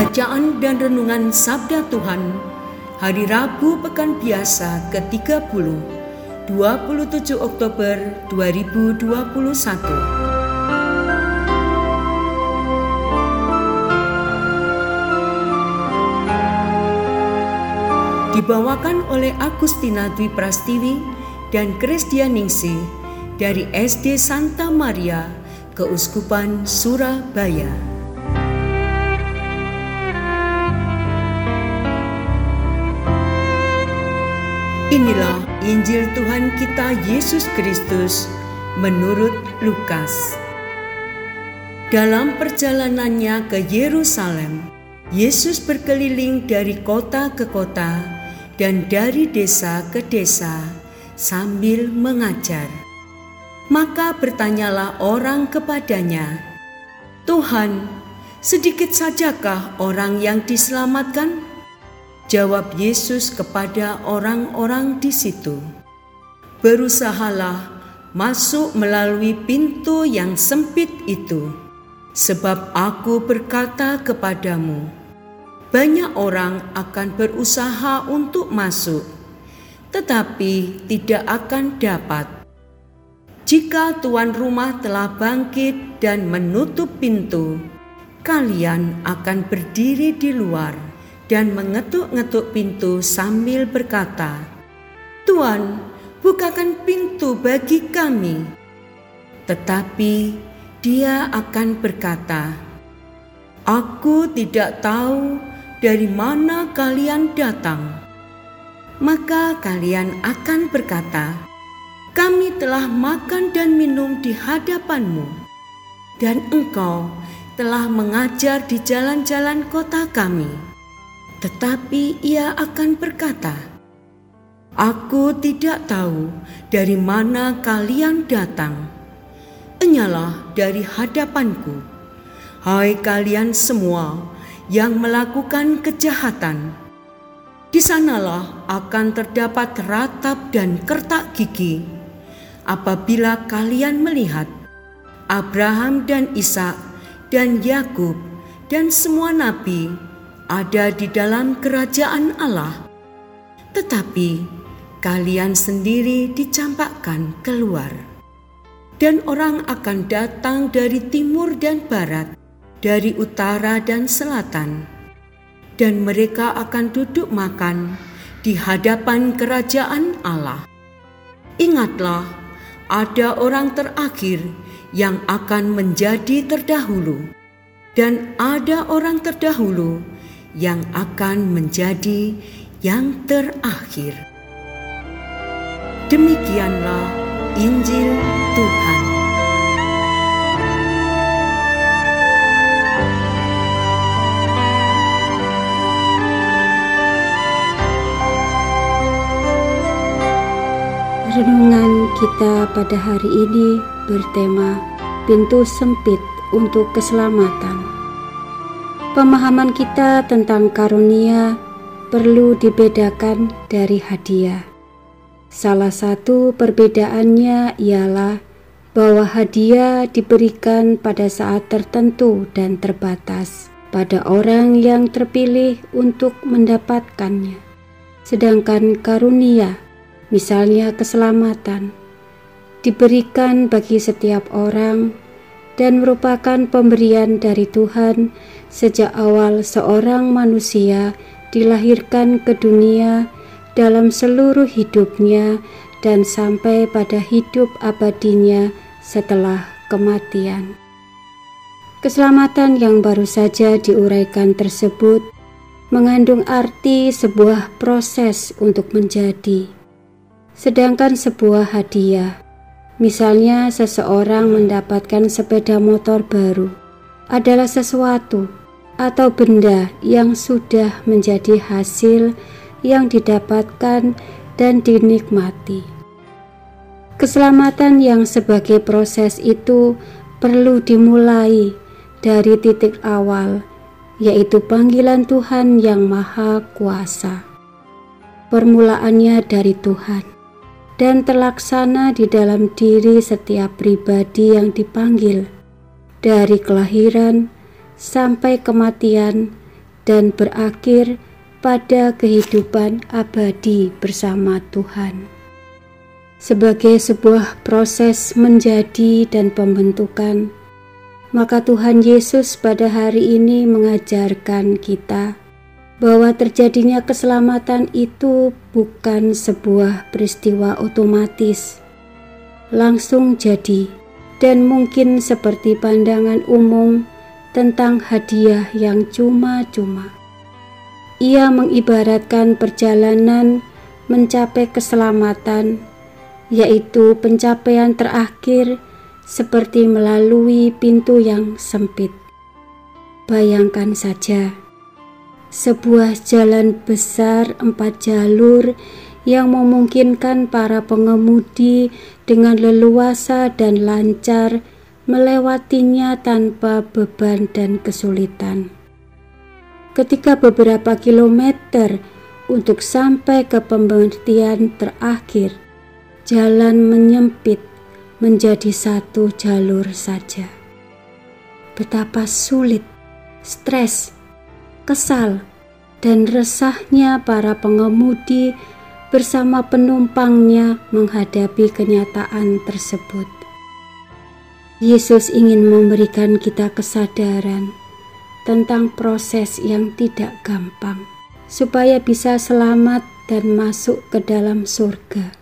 Bacaan dan Renungan Sabda Tuhan Hari Rabu Pekan Biasa ke-30 27 Oktober 2021 Dibawakan oleh Agustina Dwi Prastiwi dan Kristia Ningsi dari SD Santa Maria, Keuskupan Surabaya. Inilah Injil Tuhan kita Yesus Kristus menurut Lukas. Dalam perjalanannya ke Yerusalem, Yesus berkeliling dari kota ke kota dan dari desa ke desa sambil mengajar. Maka bertanyalah orang kepadanya, "Tuhan, sedikit sajakah orang yang diselamatkan?" Jawab Yesus kepada orang-orang di situ, "Berusahalah masuk melalui pintu yang sempit itu, sebab Aku berkata kepadamu, banyak orang akan berusaha untuk masuk, tetapi tidak akan dapat. Jika tuan rumah telah bangkit dan menutup pintu, kalian akan berdiri di luar." Dan mengetuk-ngetuk pintu sambil berkata, "Tuan, bukakan pintu bagi kami." Tetapi dia akan berkata, "Aku tidak tahu dari mana kalian datang." Maka kalian akan berkata, "Kami telah makan dan minum di hadapanmu, dan engkau telah mengajar di jalan-jalan kota kami." Tetapi ia akan berkata, Aku tidak tahu dari mana kalian datang. Enyalah dari hadapanku, hai kalian semua yang melakukan kejahatan. Di sanalah akan terdapat ratap dan kertak gigi apabila kalian melihat Abraham dan Ishak dan Yakub dan semua nabi ada di dalam kerajaan Allah, tetapi kalian sendiri dicampakkan keluar. Dan orang akan datang dari timur dan barat, dari utara dan selatan, dan mereka akan duduk makan di hadapan kerajaan Allah. Ingatlah, ada orang terakhir yang akan menjadi terdahulu, dan ada orang terdahulu yang akan menjadi yang terakhir. Demikianlah Injil Tuhan. Renungan kita pada hari ini bertema pintu sempit untuk keselamatan. Pemahaman kita tentang karunia perlu dibedakan dari hadiah. Salah satu perbedaannya ialah bahwa hadiah diberikan pada saat tertentu dan terbatas pada orang yang terpilih untuk mendapatkannya. Sedangkan karunia, misalnya keselamatan, diberikan bagi setiap orang dan merupakan pemberian dari Tuhan Sejak awal seorang manusia dilahirkan ke dunia dalam seluruh hidupnya dan sampai pada hidup abadinya setelah kematian. Keselamatan yang baru saja diuraikan tersebut mengandung arti sebuah proses untuk menjadi. Sedangkan sebuah hadiah, misalnya seseorang mendapatkan sepeda motor baru, adalah sesuatu atau benda yang sudah menjadi hasil yang didapatkan dan dinikmati. Keselamatan yang sebagai proses itu perlu dimulai dari titik awal, yaitu panggilan Tuhan yang Maha Kuasa. Permulaannya dari Tuhan dan terlaksana di dalam diri setiap pribadi yang dipanggil, dari kelahiran sampai kematian, dan berakhir pada kehidupan abadi bersama Tuhan. Sebagai sebuah proses menjadi dan pembentukan, maka Tuhan Yesus pada hari ini mengajarkan kita bahwa terjadinya keselamatan itu bukan sebuah peristiwa otomatis, langsung jadi, dan mungkin seperti pandangan umum tentang hadiah yang cuma-cuma. Ia mengibaratkan perjalanan mencapai keselamatan yaitu pencapaian terakhir seperti melalui pintu yang sempit. Bayangkan saja, sebuah jalan besar empat jalur yang memungkinkan para pengemudi dengan leluasa dan lancar melewatinya tanpa beban dan kesulitan. Ketika beberapa kilometer untuk sampai ke pemberhentian terakhir, jalan menyempit menjadi satu jalur saja. Betapa sulit, stres, kesal, dan resahnya para pengemudi bersama penumpangnya menghadapi kenyataan tersebut. Yesus ingin memberikan kita kesadaran tentang proses yang tidak gampang, supaya bisa selamat dan masuk ke dalam surga.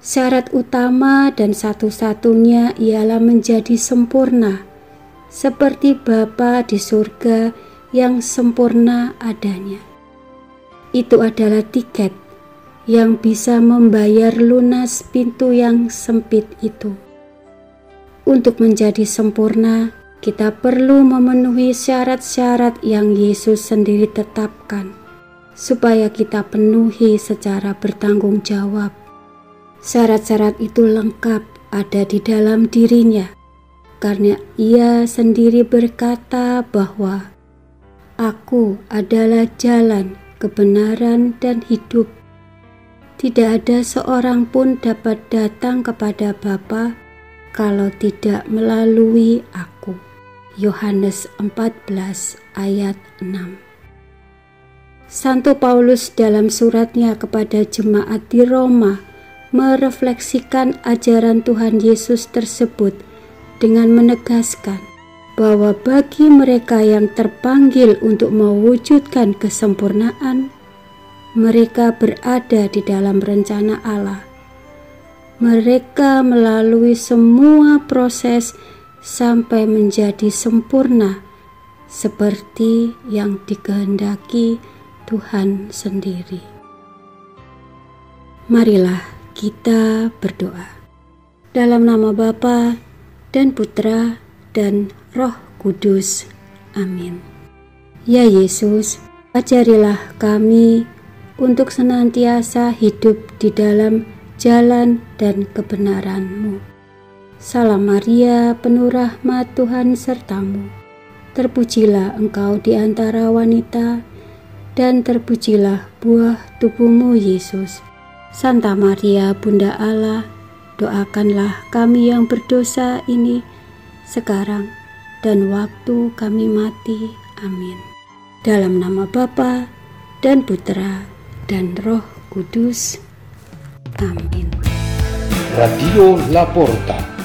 Syarat utama dan satu-satunya ialah menjadi sempurna, seperti Bapa di surga yang sempurna adanya. Itu adalah tiket yang bisa membayar lunas pintu yang sempit itu. Untuk menjadi sempurna, kita perlu memenuhi syarat-syarat yang Yesus sendiri tetapkan, supaya kita penuhi secara bertanggung jawab Syarat-syarat itu lengkap ada di dalam dirinya, karena ia sendiri berkata bahwa Aku adalah jalan, kebenaran, dan hidup. Tidak ada seorang pun dapat datang kepada Bapa kalau tidak melalui aku. Yohanes 14 ayat 6 Santo Paulus dalam suratnya kepada jemaat di Roma merefleksikan ajaran Tuhan Yesus tersebut dengan menegaskan bahwa bagi mereka yang terpanggil untuk mewujudkan kesempurnaan, mereka berada di dalam rencana Allah. Mereka melalui semua proses sampai menjadi sempurna, seperti yang dikehendaki Tuhan sendiri. Marilah kita berdoa. Dalam nama Bapa dan Putra dan Roh Kudus. Amin. Ya Yesus, ajarilah kami untuk senantiasa hidup di dalam jalan dan kebenaran-Mu. Salam Maria, penuh rahmat Tuhan sertamu. Terpujilah engkau di antara wanita, dan terpujilah buah tubuhmu Yesus. Santa Maria Bunda Allah, doakanlah kami yang berdosa ini sekarang dan waktu kami mati. Amin. Dalam nama Bapa dan Putra dan Roh Kudus. Amin. Radio Laporta